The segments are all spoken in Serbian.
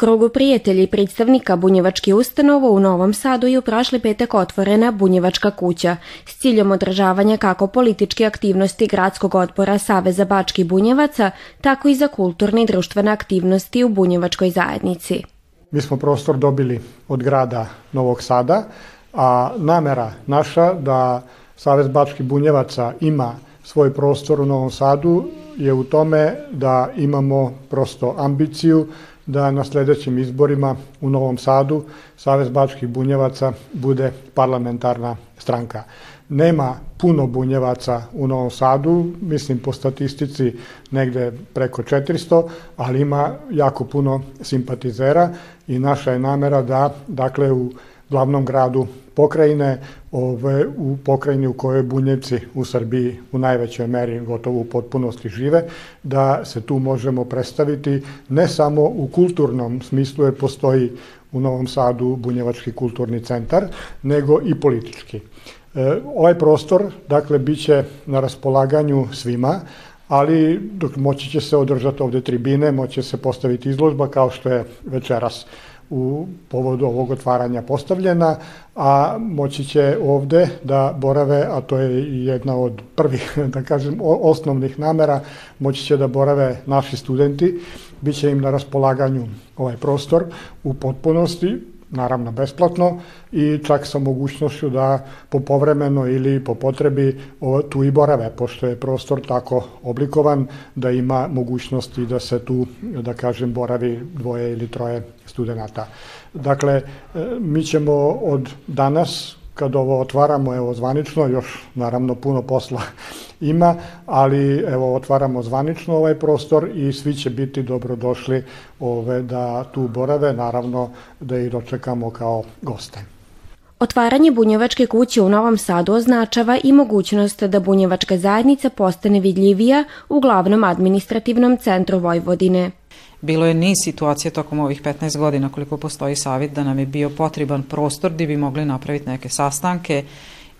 krugu prijatelji predstavnika bunjevačke ustanova u Novom Sadu je u prošli petak otvorena Bunjevačka kuća s ciljom održavanja kako političke aktivnosti gradskog odbora Saveza Bački Bunjevaca, tako i za kulturne i društvene aktivnosti u Bunjevačkoj zajednici. Mi smo prostor dobili od grada Novog Sada, a namera naša da Savez Bački Bunjevaca ima svoj prostor u Novom Sadu je u tome da imamo prosto ambiciju da na sledećim izborima u Novom Sadu Savez Bačkih bunjevaca bude parlamentarna stranka. Nema puno bunjevaca u Novom Sadu, mislim po statistici negde preko 400, ali ima jako puno simpatizera i naša je namera da, dakle, u glavnom gradu pokrajine, ove, u pokrajini u kojoj bunjevci u Srbiji u najvećoj meri gotovo u potpunosti žive, da se tu možemo predstaviti ne samo u kulturnom smislu jer postoji u Novom Sadu Bunjevački kulturni centar, nego i politički. E, ovaj prostor, dakle, biće na raspolaganju svima, ali dok moći će se održati ovde tribine, moći će se postaviti izložba kao što je večeras u povodu ovog otvaranja postavljena, a moći će ovde da borave, a to je jedna od prvih, da kažem, osnovnih namera, moći će da borave naši studenti, bit će im na raspolaganju ovaj prostor u potpunosti, naravno besplatno i čak sa mogućnošću da po povremeno ili po potrebi tu i borave, pošto je prostor tako oblikovan da ima mogućnosti da se tu, da kažem, boravi dvoje ili troje studenta. Dakle, e, mi ćemo od danas, kad ovo otvaramo, evo zvanično, još naravno puno posla ima, ali evo otvaramo zvanično ovaj prostor i svi će biti dobrodošli ove, da tu borave, naravno da ih dočekamo kao goste. Otvaranje Bunjevačke kuće u Novom Sadu označava i mogućnost da Bunjevačka zajednica postane vidljivija u glavnom administrativnom centru Vojvodine. Bilo je niz situacija tokom ovih 15 godina koliko postoji savjet da nam je bio potreban prostor gdje bi mogli napraviti neke sastanke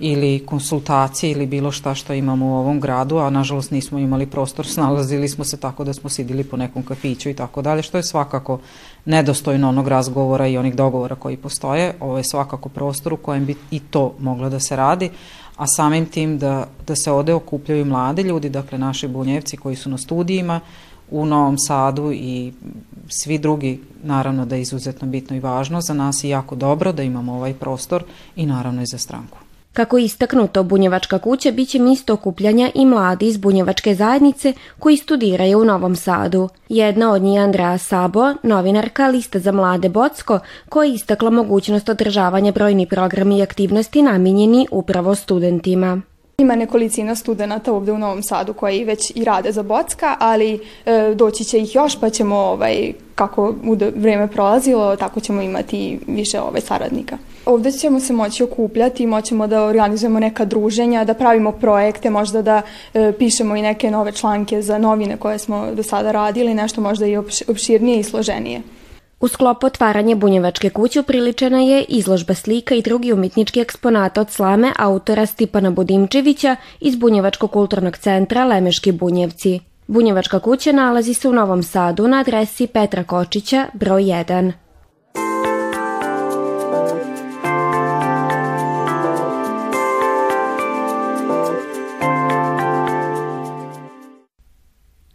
ili konsultacije ili bilo šta što imamo u ovom gradu, a nažalost nismo imali prostor, snalazili smo se tako da smo sidili po nekom kafiću i tako dalje, što je svakako nedostojno onog razgovora i onih dogovora koji postoje. Ovo je svakako prostor u kojem bi i to moglo da se radi, a samim tim da, da se ode okupljaju mladi ljudi, dakle naši bunjevci koji su na studijima, u Novom Sadu i svi drugi, naravno da je izuzetno bitno i važno za nas i jako dobro da imamo ovaj prostor i naravno i za stranku. Kako je istaknuto, Bunjevačka kuća biće mjesto okupljanja i mladi iz Bunjevačke zajednice koji studiraju u Novom Sadu. Jedna od njih je Andrea Sabo, novinarka Lista za mlade Bocko, koja je istakla mogućnost održavanja brojni programi i aktivnosti namijenjeni upravo studentima. Ima nekolicina studenta ovde u Novom Sadu koji već i rade za Bocka, ali e, doći će ih još pa ćemo ovaj, kako bude vreme prolazilo, tako ćemo imati više ovaj saradnika. Ovde ćemo se moći okupljati, moćemo da organizujemo neka druženja, da pravimo projekte, možda da e, pišemo i neke nove članke za novine koje smo do sada radili, nešto možda i opširnije i složenije. U sklopu otvaranja Bunjevačke kuće upriličena je izložba slika i drugi umetnički eksponata od slame autora Stipana Budimčevića iz Bunjevačkog kulturnog centra Lemeški Bunjevci. Bunjevačka kuća nalazi se u Novom Sadu na adresi Petra Kočića, broj 1.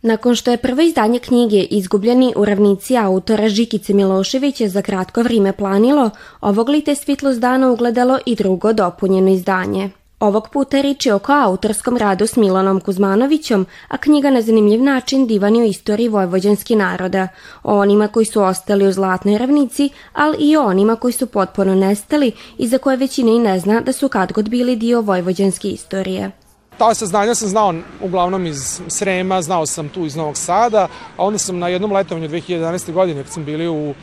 Nakon što je prvo izdanje knjige Izgubljeni u ravnici autora Žikice Miloševića za kratko vrijeme planilo, ovog lite svitlost dana ugledalo i drugo dopunjeno izdanje. Ovog puta rič je oko autorskom radu s Milanom Kuzmanovićom, a knjiga na zanimljiv način divani o istoriji vojvođanski naroda, o onima koji su ostali u Zlatnoj ravnici, ali i o onima koji su potpuno nestali i za koje većina i ne zna da su kad god bili dio vojvođanske istorije. Ta saznanja sam znao uglavnom iz Srema, znao sam tu iz Novog Sada, a onda sam na jednom letovanju 2011. godine, kad sam bili u uh,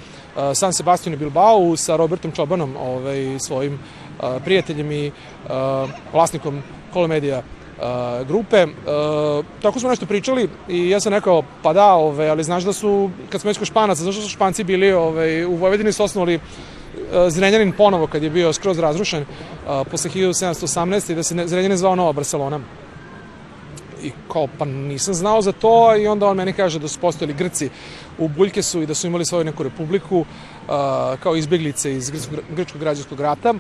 San Sebastianu i Bilbao sa Robertom Čobanom, ovaj, svojim uh, prijateljem i uh, vlasnikom Kolomedija grupe. Tako smo nešto pričali i ja sam rekao, pa da, ove, ali znaš da su, kad smo već kod Španaca, znaš da su Španci bili ove, u Vojvodini su osnovali Zrenjanin ponovo kad je bio skroz razrušen uh, posle 1718. i da se Zrenjanin zvao Nova Barcelona. i kao pa nisam znao za to i onda on meni kaže da su postojali Grci u Buljkesu i da su imali svoju neku republiku uh, kao izbjeglice iz grčkog, građanskog rata.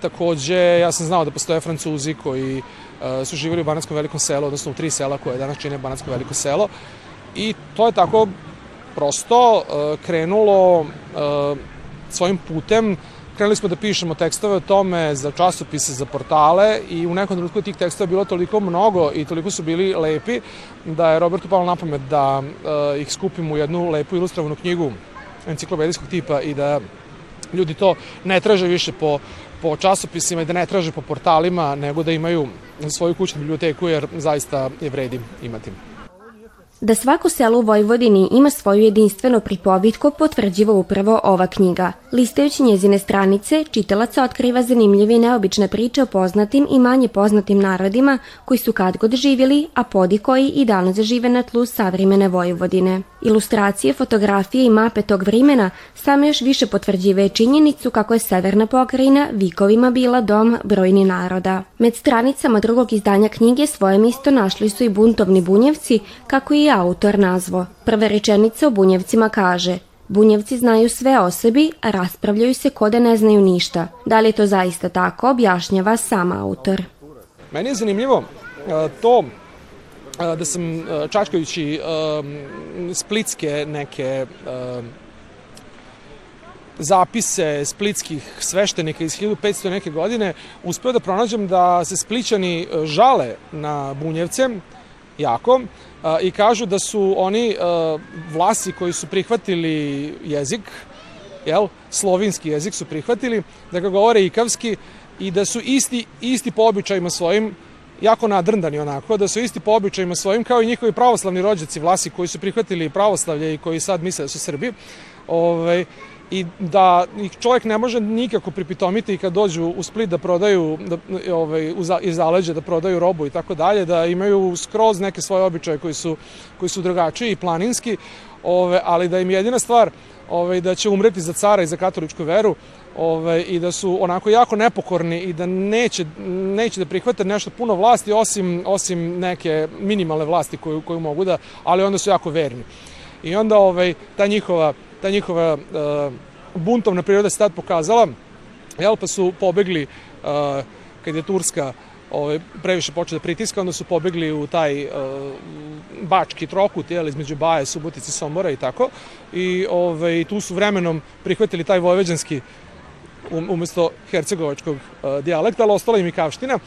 Takođe, ja sam znao da postoje Francuzi koji su živjeli u Banatskom velikom selu, odnosno u tri sela koje danas čine Banatsko veliko selo. I to je tako prosto krenulo svojim putem. Krenuli smo da pišemo tekstove o tome za časopise, za portale i u nekom trenutku tih tekstova bilo toliko mnogo i toliko su bili lepi da je Robertu palo na pamet da a, ih skupimo u jednu lepu ilustrovanu knjigu enciklopedijskog tipa i da ljudi to ne traže više po po časopisima i da ne traže po portalima, nego da imaju svoju kućnu biblioteku, jer zaista je vredi imati. Da svako selo u Vojvodini ima svoju jedinstvenu pripovitku potvrđiva upravo ova knjiga. Listajući njezine stranice, čitalaca otkriva zanimljive i neobične priče o poznatim i manje poznatim narodima koji su kad god živjeli, a podi koji i danas žive na tlu savremene Vojvodine. Ilustracije, fotografije i mape tog vremena samo još više potvrđive činjenicu kako je severna pokrajina vikovima bila dom brojni naroda. Med stranicama drugog izdanja knjige svoje misto našli su i buntovni bunjevci, kako i autor nazvo. Prva rečenica o bunjevcima kaže Bunjevci znaju sve o sebi, a raspravljaju se kode ne znaju ništa. Da li je to zaista tako, objašnjava sam autor. Meni je zanimljivo to da sam čačkajući splitske neke zapise splitskih sveštenika iz 1500 neke godine uspeo da pronađem da se splićani žale na Bunjevce jako i kažu da su oni vlasi koji su prihvatili jezik, jel, slovinski jezik su prihvatili, da ga govore ikavski i da su isti, isti po običajima svojim jako nadrndani onako, da su isti po običajima svojim kao i njihovi pravoslavni rođaci vlasi koji su prihvatili pravoslavlje i koji sad misle da su Srbi. Ovaj, i da ih čovjek ne može nikako pripitomiti kad dođu u Split da prodaju da, ovaj, iz zaleđa da prodaju robu i tako dalje, da imaju skroz neke svoje običaje koji su, koji su drugačiji i planinski, ove, ali da im jedina stvar ovaj, da će umreti za cara i za katoličku veru ovaj, i da su onako jako nepokorni i da neće, neće da prihvate nešto puno vlasti osim, osim neke minimalne vlasti koju, koju mogu da, ali onda su jako verni. I onda ovaj, ta njihova, ta njihova uh, buntovna priroda se tad pokazala, jel, pa su pobegli uh, kad je Turska ovaj, previše počeo da pritiska, onda su pobegli u taj uh, bački trokut, jel, između Baje, Subotice, Sombora i tako. I ovaj, tu su vremenom prihvatili taj vojveđanski um, umesto hercegovačkog uh, dijalekta, ali ostala im i kavština.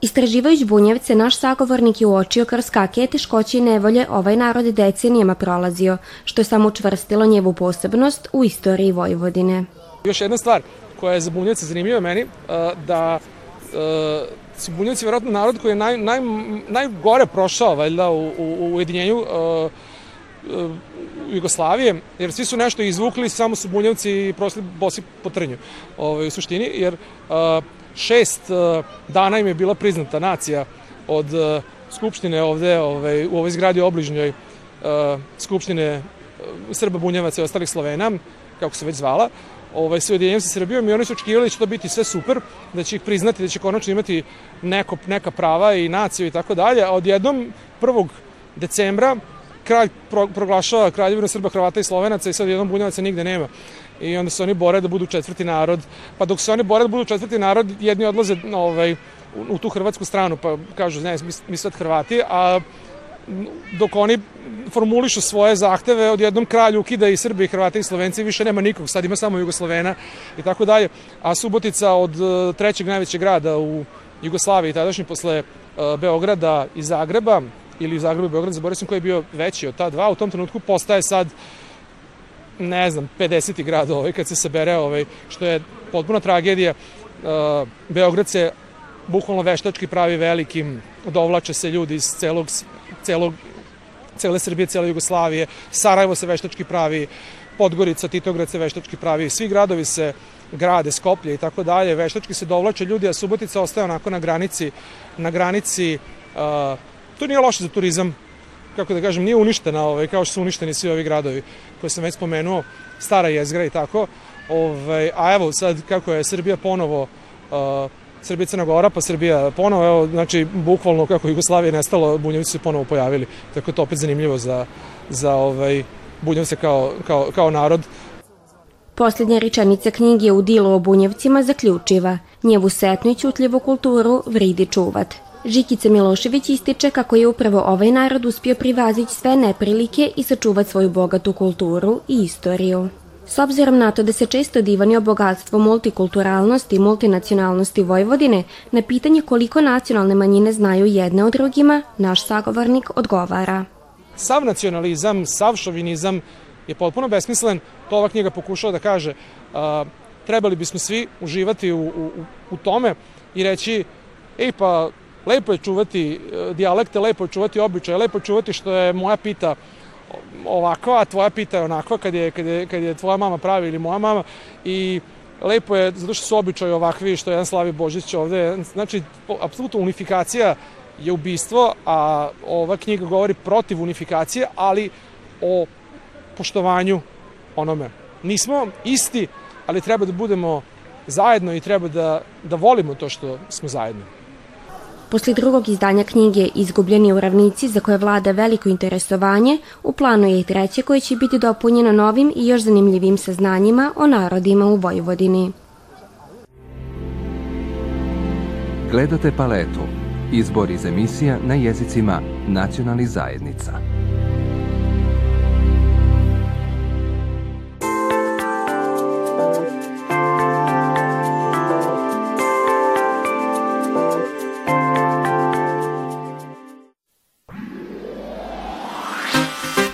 Istraživajući Bunjevce, naš sagovornik je uočio kroz kakve teškoće i nevolje ovaj narod decenijama prolazio, što je samo učvrstilo njevu posebnost u istoriji Vojvodine. Još jedna stvar koja je za Bunjevce zanimljiva meni, da su Bunjevci vjerojatno narod koji je naj, naj, najgore prošao valjda u, u, ujedinjenju Jugoslavije, jer svi su nešto izvukli, samo su Bunjevci prosli bosi po trnju ovaj, u suštini, jer šest dana im je bila priznata nacija od Skupštine ovde, ovaj, u ovoj zgradi obližnjoj Skupštine Srba, Bunjevaca i ostalih Slovena, kako se već zvala, ovaj, se ujedinjenjem sa Srbijom i oni su očekivali da će to biti sve super, da će ih priznati, da će konačno imati neko, neka prava i naciju i tako dalje, a odjednom 1. decembra kralj pro, proglašava kraljevinu Srba, Hrvata i Slovenaca i sad jednom bunjevaca nigde nema. I onda se oni bore da budu četvrti narod. Pa dok se oni bore da budu četvrti narod, jedni odlaze ovaj, u, u tu hrvatsku stranu, pa kažu, ne, mi, mi sad Hrvati, a dok oni formulišu svoje zahteve, odjednom kralj ukida i Srbi, i Hrvati i Slovenci, više nema nikog, sad ima samo Jugoslovena i tako dalje. A Subotica od e, trećeg najvećeg grada u Jugoslaviji, tadašnji posle uh, Beograda i Zagreba, ili u Zagrebu i Beograd, zaboravim sam koji je bio veći od ta dva, u tom trenutku postaje sad ne znam, 50. grad ovaj, kad se sabere, ovaj, što je potpuna tragedija. Uh, Beograd se bukvalno veštački pravi velikim, dovlače se ljudi iz celog, celog, cele Srbije, cele Jugoslavije, Sarajevo se veštački pravi, Podgorica, Titograd se veštački pravi, svi gradovi se grade, Skoplje i tako dalje, veštački se dovlače ljudi, a Subotica ostaje onako na granici, na granici, uh, to nije loše za turizam, kako da kažem, nije uništena, ovaj, kao što su uništeni svi ovi gradovi koje sam već spomenuo, stara jezgra i tako, ovaj, a evo sad kako je Srbija ponovo uh, Srbija Crna Gora, pa Srbija ponovo, evo, znači, bukvalno kako Jugoslavija nestalo, Bunjevci su ponovo pojavili, tako je to opet zanimljivo za, za ovaj, Bunjevce kao, kao, kao narod. Posljednja rečenica knjige u dilu o Bunjevcima zaključiva Njevu setnu i ćutljivu kulturu vridi čuvat. Žikica Milošević ističe kako je upravo ovaj narod uspio privazići sve neprilike i sačuvati svoju bogatu kulturu i istoriju. S obzirom na to da se često divani o bogatstvu multikulturalnosti i multinacionalnosti Vojvodine, na pitanje koliko nacionalne manjine znaju jedne o drugima, naš sagovornik odgovara. Sav nacionalizam, sav šovinizam je potpuno besmislen, to ova knjiga pokušava da kaže. A, trebali bismo svi uživati u, u, u tome i reći, ej pa, lepo je čuvati e, dijalekte, lepo je čuvati običaje, lepo je čuvati što je moja pita ovakva, a tvoja pita je onakva kad je, kad je, kad je tvoja mama pravi ili moja mama i lepo je zato što su običaji ovakvi što je jedan Slavi Božić ovde. Znači, apsolutno unifikacija je ubistvo, a ova knjiga govori protiv unifikacije, ali o poštovanju onome. Nismo isti, ali treba da budemo zajedno i treba da, da volimo to što smo zajedno. Posle drugog izdanja knjige Izgubljeni u ravnici za koje vlada veliko interesovanje, u planu je i treće koje će biti dopunjeno novim i još zanimljivim saznanjima o narodima u Vojvodini. Gledate paletu. Izbor iz emisija na jezicima nacionalnih zajednica.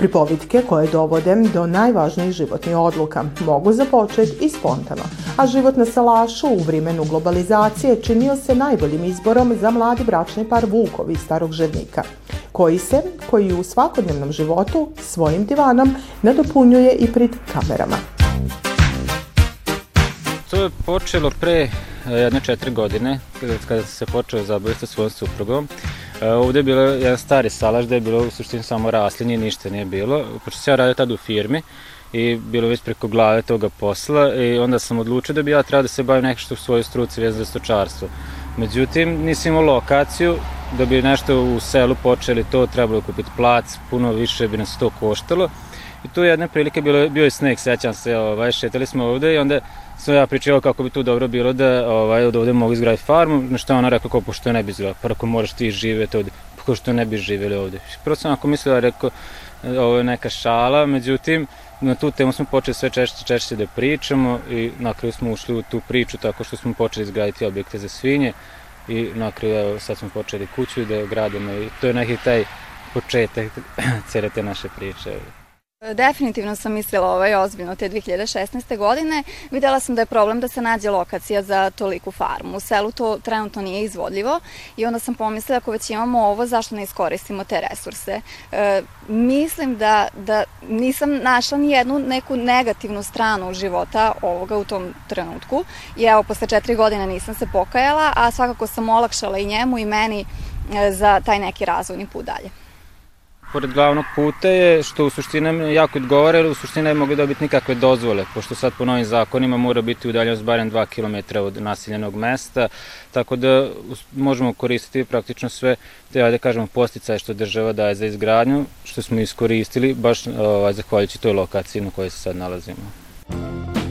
Pripovitke koje dovode do najvažnijih životnih odluka mogu započeti i spontano, a život na Salašu u vrimenu globalizacije činio se najboljim izborom za mladi bračni par Vukovi Starog Ževnika, koji se, koji u svakodnevnom životu svojim divanom nadopunjuje i pred kamerama. To je počelo pre jedne četiri godine, kada se počeo zabaviti sa svojom suprugom. E, ovde je bilo jedan stari salaš gde je bilo u suštini samo raslinje, ništa nije bilo. Pošto sam ja radio tada u firmi i bilo već preko glave toga posla i onda sam odlučio da bi ja trebao da se bavim nešto u svojoj struci vezano za stočarstvo. Međutim, nisam imao lokaciju, da bi nešto u selu počeli to, trebalo kupiti plac, puno više bi nas to koštalo. I tu jedne prilike bilo, bio je sneg, sećam se, ovaj, šetali smo ovde i onda sam ja pričao kako bi tu dobro bilo da ovaj, od ovde mogu izgraditi farmu, na što ona rekla kao pošto ne bi izgradila, pa ako moraš ti živeti ovde, pa što ne bi živeli ovde. Prvo sam ako mislila, rekao, ovo je neka šala, međutim, na tu temu smo počeli sve češće češće da pričamo i na kraju smo ušli u tu priču tako što smo počeli izgraditi objekte za svinje i na kraju evo, sad smo počeli kuću da gradimo i to je neki taj početak cele te naše priče. Definitivno sam mislila ovaj ozbiljno te 2016. godine. Videla sam da je problem da se nađe lokacija za toliku farmu. U selu to trenutno nije izvodljivo i onda sam pomislila ako već imamo ovo, zašto ne iskoristimo te resurse. E, mislim da, da nisam našla ni jednu neku negativnu stranu života ovoga u tom trenutku i evo posle četiri godine nisam se pokajala, a svakako sam olakšala i njemu i meni e, za taj neki razvojni put dalje pored glavnog puta je, što u suštini jako odgovara, jer u suštini ne mogu dobiti nikakve dozvole, pošto sad po novim zakonima mora biti udaljenost barem 2 km od naseljenog mesta, tako da možemo koristiti praktično sve te, ajde kažemo, posticaje što država daje za izgradnju, što smo iskoristili baš ovaj, zahvaljujući toj lokaciji na kojoj se sad nalazimo.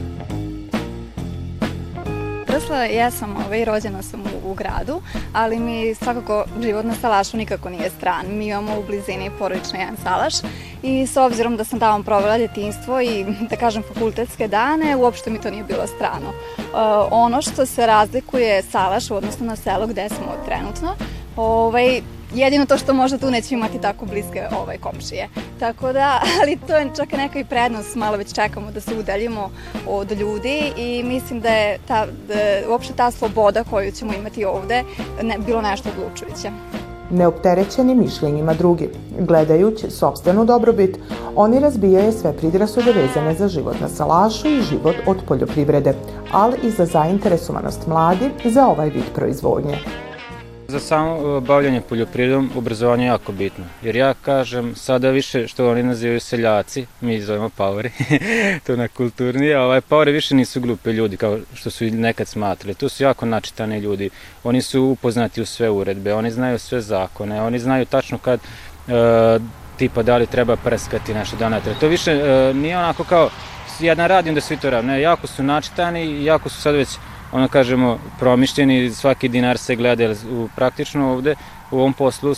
Odrasla, ja sam ovaj, rođena sam u, u gradu, ali mi svakako život na salašu nikako nije stran. Mi imamo u blizini porodično jedan salaš i s obzirom da sam tamo provela djetinstvo i da kažem fakultetske dane, uopšte mi to nije bilo strano. Uh, ono što se razlikuje salaš u odnosu na selo gde smo trenutno, ovaj, Jedino to što možda tu neće imati tako bliske ovaj, komšije. Tako da, ali to je čak neka i prednost, malo već čekamo da se udaljimo od ljudi i mislim da je ta, da, uopšte ta sloboda koju ćemo imati ovde ne, bilo nešto odlučujuće. Neopterećeni mišljenjima drugi, gledajući sobstvenu dobrobit, oni razbijaju sve pridrasude vezane za život na salašu i život od poljoprivrede, ali i za zainteresovanost mladi za ovaj vid proizvodnje. Za samo bavljanje poljoprivredom obrazovanje je jako bitno. Jer ja kažem, sada više što oni nazivaju seljaci, mi zovemo paori, to na kulturnije, ovaj, paori više nisu glupe ljudi kao što su nekad smatrali. Tu su jako načitani ljudi. Oni su upoznati u sve uredbe, oni znaju sve zakone, oni znaju tačno kad e, tipa da li treba prskati nešto da ne treba. To više e, nije onako kao jedan radim da svi to radi. Ne, jako su načitani, jako su sad već ono kažemo promišljeni, svaki dinar se gleda, u, praktično ovde u ovom poslu uh,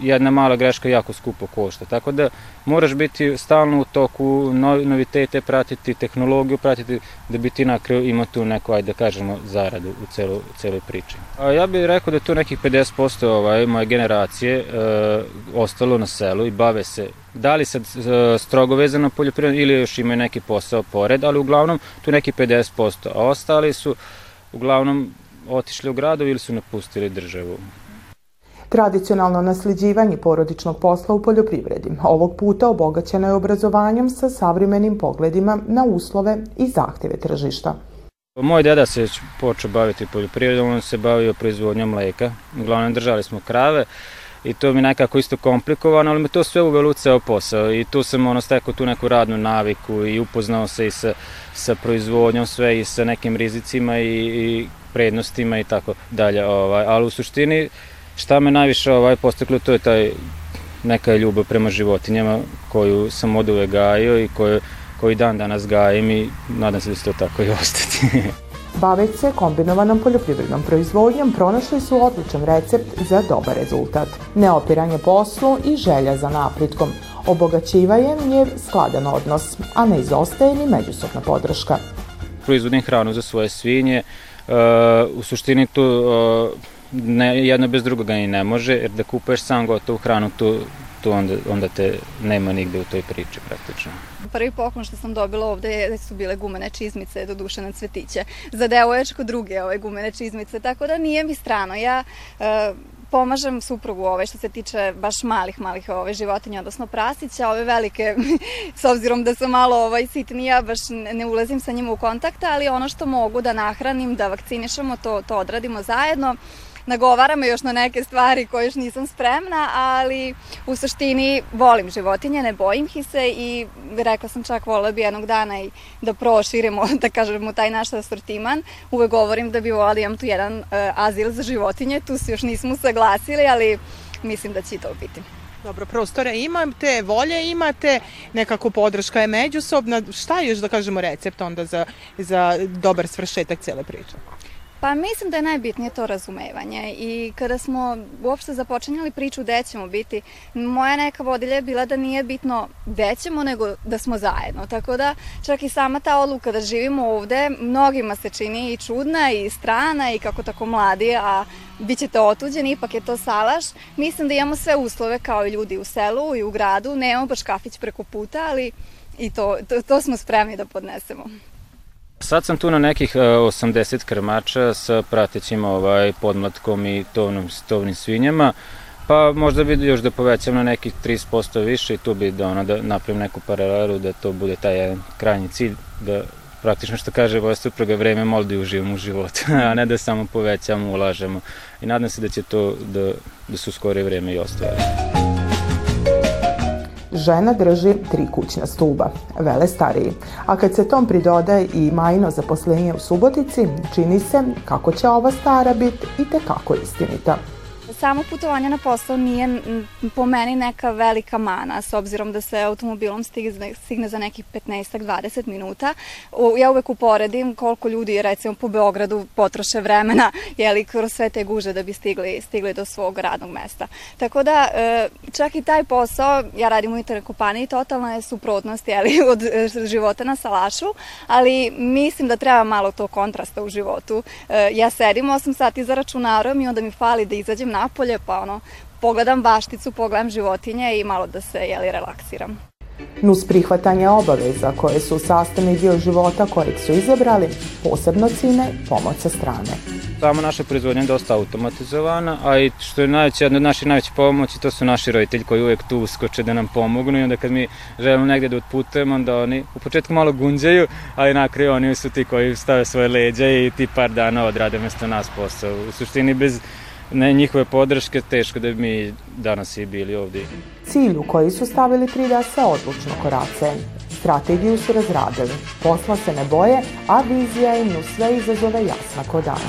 jedna mala greška jako skupo košta. Tako da moraš biti stalno u toku, novitete pratiti, tehnologiju pratiti, da bi ti na imao tu neku, ajde da kažemo, zaradu u celo, celoj priči. A ja bih rekao da tu nekih 50% ovaj, moje generacije uh, ostalo na selu i bave se da li sad uh, strogo vezano poljoprivredno ili još imaju neki posao pored, ali uglavnom tu neki 50%, a ostali su uglavnom otišli u gradovi ili su napustili državu. Tradicionalno nasljeđivanje porodičnog posla u poljoprivredi ovog puta obogaćeno je obrazovanjem sa savremenim pogledima na uslove i zahteve tržišta. Moj deda se počeo baviti poljoprivredom, on se bavio proizvodnjom mleka. Uglavnom držali smo krave i to mi nekako isto komplikovano, ali me to sve uvelo u ceo posao i tu sam ono stekao tu neku radnu naviku i upoznao se i sa, sa proizvodnjom sve i sa nekim rizicima i, i prednostima i tako dalje. Ovaj. Ali u suštini šta me najviše ovaj postaklo to je taj neka ljubav prema životinjama koju sam od uvek gajio i koju, koji dan danas gajim i nadam se da će to tako i ostati. Baveći se kombinovanom poljoprivrednom proizvodnjom pronašli su odličan recept za dobar rezultat. Neopiranje poslu i želja za napritkom. Obogaćivajem je skladan odnos, a ne izostaje ni međusobna podrška. Proizvodim hranu za svoje svinje, uh, u suštini tu uh, ne, jedno bez drugoga ni ne može, jer da kupuješ sam gotovu hranu, tu, tu onda, onda te nema nigde u toj priči praktično. Prvi poklon što sam dobila ovde su bile gumene čizmice do duše na cvetiće. Za devoječko druge ove gumene čizmice, tako da nije mi strano. Ja uh, pomažem suprugu ove što se tiče baš malih, malih ove životinja, odnosno prasića, ove velike, s obzirom da sam malo ovaj, sitnija, baš ne ulazim sa njima u kontakt, ali ono što mogu da nahranim, da vakcinišemo, to, to odradimo zajedno nagovaramo još na neke stvari koje još nisam spremna, ali u suštini volim životinje, ne bojim ih se i rekla sam čak volila bi jednog dana i da proširimo, da kažemo, taj naš asortiman. Uvek govorim da bi volila da imam tu jedan uh, azil za životinje, tu se još nismo saglasili, ali mislim da će to biti. Dobro, prostore imate, volje imate, nekako podrška je međusobna. Šta je još da kažemo recept onda za, za dobar svršetak cele priče? Pa mislim da je najbitnije to razumevanje i kada smo uopšte započinjali priču gde ćemo biti, moja neka vodilja je bila da nije bitno gde ćemo, nego da smo zajedno. Tako da čak i sama ta odluka da živimo ovde, mnogima se čini i čudna i strana i kako tako mladi, a bit ćete otuđeni, ipak je to salaš. Mislim da imamo sve uslove kao i ljudi u selu i u gradu, nemamo baš kafić preko puta, ali i to, to, to smo spremni da podnesemo. Sad sam tu na nekih 80 e, krmača sa pratećim ovaj, podmlatkom i tovnom, tovnim svinjama, pa možda bi još da povećam na nekih 30% više i tu bi da, ono, da napravim neku paralelu, da to bude taj jedan krajnji cilj, da praktično što kaže moja supruga, vreme malo da uživamo u životu, a ne da samo povećamo, ulažemo. I nadam se da će to, da, da su skore vreme i ostvari. Žena drži tri kućna stuba, vele stariji. A kad se tom pridodaje i majno zaposlenje u Subotici, čini se kako će ova stara biti i tekako istinita. Samo putovanje na posao nije po meni neka velika mana, s obzirom da se automobilom stigne, za nekih 15-20 minuta. Ja uvek uporedim koliko ljudi, recimo po Beogradu, potroše vremena, jeli, kroz sve te guže da bi stigli, stigli do svog radnog mesta. Tako da, e, čak i taj posao, ja radim u internet kompaniji, totalna je suprotnost, jeli, od e, života na salašu, ali mislim da treba malo to kontrasta u životu. E, ja sedim 8 sati za računarom i onda mi fali da izađem na napolje, pa ono, pogledam bašticu, pogledam životinje i malo da se, jeli, relaksiram. Nus prihvatanje obaveza koje su sastavni dio života kojeg su izabrali, posebno cine pomoć sa strane. Samo naša proizvodnja je dosta automatizovana, a i što je najveća, jedna od naših najvećih pomoći, to su naši roditelji koji uvek tu uskoče da nam pomognu i onda kad mi želimo negde da otputujemo, onda oni u početku malo gunđaju, ali na kraju oni su ti koji stave svoje leđa i ti par dana odrade mesto nas posao. U suštini bez ne njihove podrške, teško da bi mi danas i bili ovdje. Cilj u koji su stavili 3D se odlučno korace. Strategiju su razradili, posla se ne boje, a vizija im u sve izazove jasna ko dan.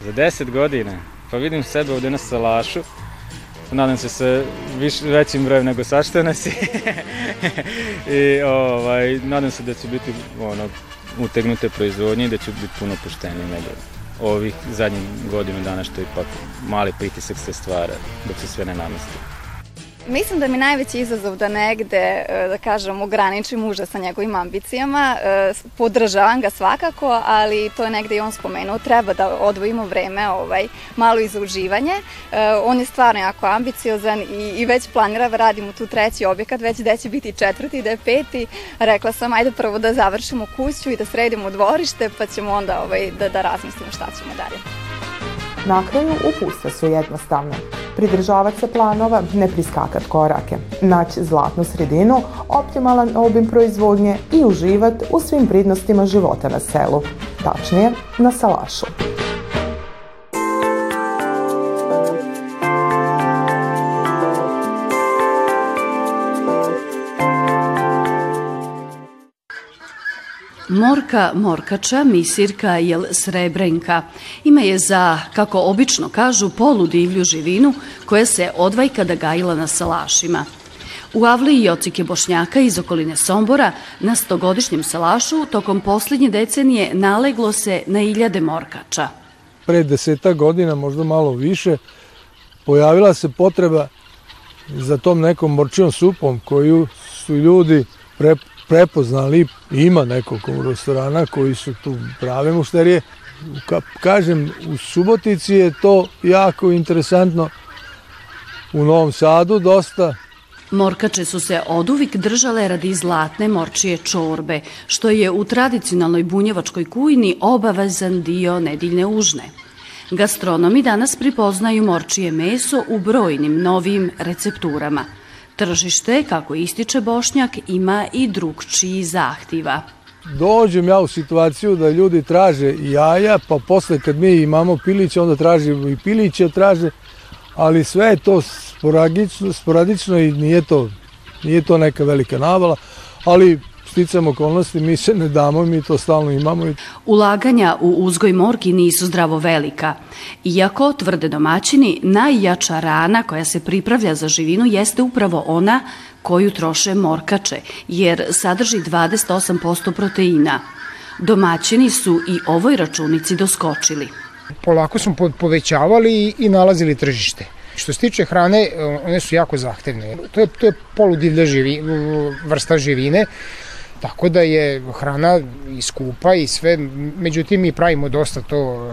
Za deset godina, pa vidim sebe ovde na salašu, nadam se sa viš, većim brojem nego sad što nas I ovaj, nadam se da će biti ono, utegnute proizvodnje i da će biti puno puštenije nego ovih zadnjih godinu dana što ipak mali pritisak se stvara dok se sve ne namesti. Mislim da mi najveći izazov da negde, e, da kažem, ograničim muža sa njegovim ambicijama. E, podržavam ga svakako, ali to je negde i on spomenuo, treba da odvojimo vreme ovaj, malo i za uživanje. E, on je stvarno jako ambiciozan i, i već planira da radimo tu treći objekat, već gde će biti četvrti, da je peti. Rekla sam, ajde prvo da završimo kuću i da sredimo dvorište, pa ćemo onda ovaj, da, da razmislimo šta ćemo dalje. Na kraju uputstva su jednostavne. Pridržavati se planova, ne priskakat korake, naći zlatnu sredinu, optimalan obim proizvodnje i uživati u svim pridnostima života na selu, tačnije na salašu. Morka Morkača, misirka jel srebrenka. Ima je za, kako obično kažu, polu divlju živinu koja se odvajkada gajila na salašima. U Avli i Ocike Bošnjaka iz okoline Sombora na stogodišnjem salašu tokom poslednje decenije naleglo se na iljade morkača. Pre deseta godina, možda malo više, pojavila se potreba za tom nekom morčijom supom koju su ljudi pre, prepoznali, ima nekoliko restorana koji su tu prave mušterije. Ka, kažem, u Subotici je to jako interesantno, u Novom Sadu dosta, Morkače su se oduvik držale radi zlatne morčije čorbe, što je u tradicionalnoj bunjevačkoj kujni obavezan dio nediljne užne. Gastronomi danas pripoznaju morčije meso u brojnim novim recepturama – Tržište, kako ističe Bošnjak, ima i drugčiji zahtjeva. Dođem ja u situaciju da ljudi traže jaja, pa posle kad mi imamo piliće, onda tražimo i piliće, traže, ali sve je to sporadično, sporadično i nije to, nije to neka velika navala, ali sticam okolnosti, mi se ne damo, mi to stalno imamo. Ulaganja u uzgoj morki nisu zdravo velika. Iako, tvrde domaćini, najjača rana koja se pripravlja za živinu jeste upravo ona koju troše morkače, jer sadrži 28% proteina. Domaćini su i ovoj računici doskočili. Polako smo povećavali i nalazili tržište. Što se tiče hrane, one su jako zahtevne. To je, to je poludivlja živi, vrsta živine Tako da je hrana i skupa i sve, međutim mi pravimo dosta to,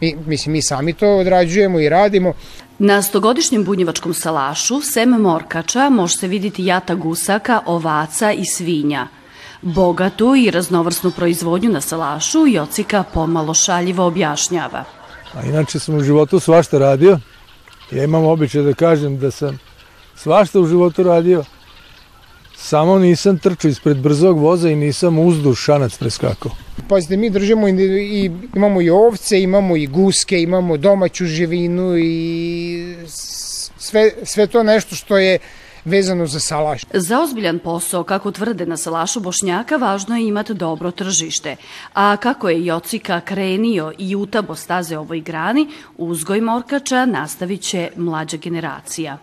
mi, mislim mi sami to odrađujemo i radimo. Na stogodišnjem bunjevačkom salašu, sem morkača, može se vidjeti jata gusaka, ovaca i svinja. Bogatu i raznovrsnu proizvodnju na salašu Jocika pomalo šaljivo objašnjava. A inače sam u životu svašta radio. Ja imam običaj da kažem da sam svašta u životu radio, Samo nisam trčao ispred brzog voza i nisam uzduž šanac preskakao. Pazite, mi držimo i, i imamo i ovce, imamo i guske, imamo domaću živinu i sve, sve to nešto što je vezano za salaš. Za ozbiljan posao, kako tvrde na salašu Bošnjaka, važno je imati dobro tržište. A kako je Jocika krenio i utabo staze ovoj grani, uzgoj morkača nastavit će mlađa generacija.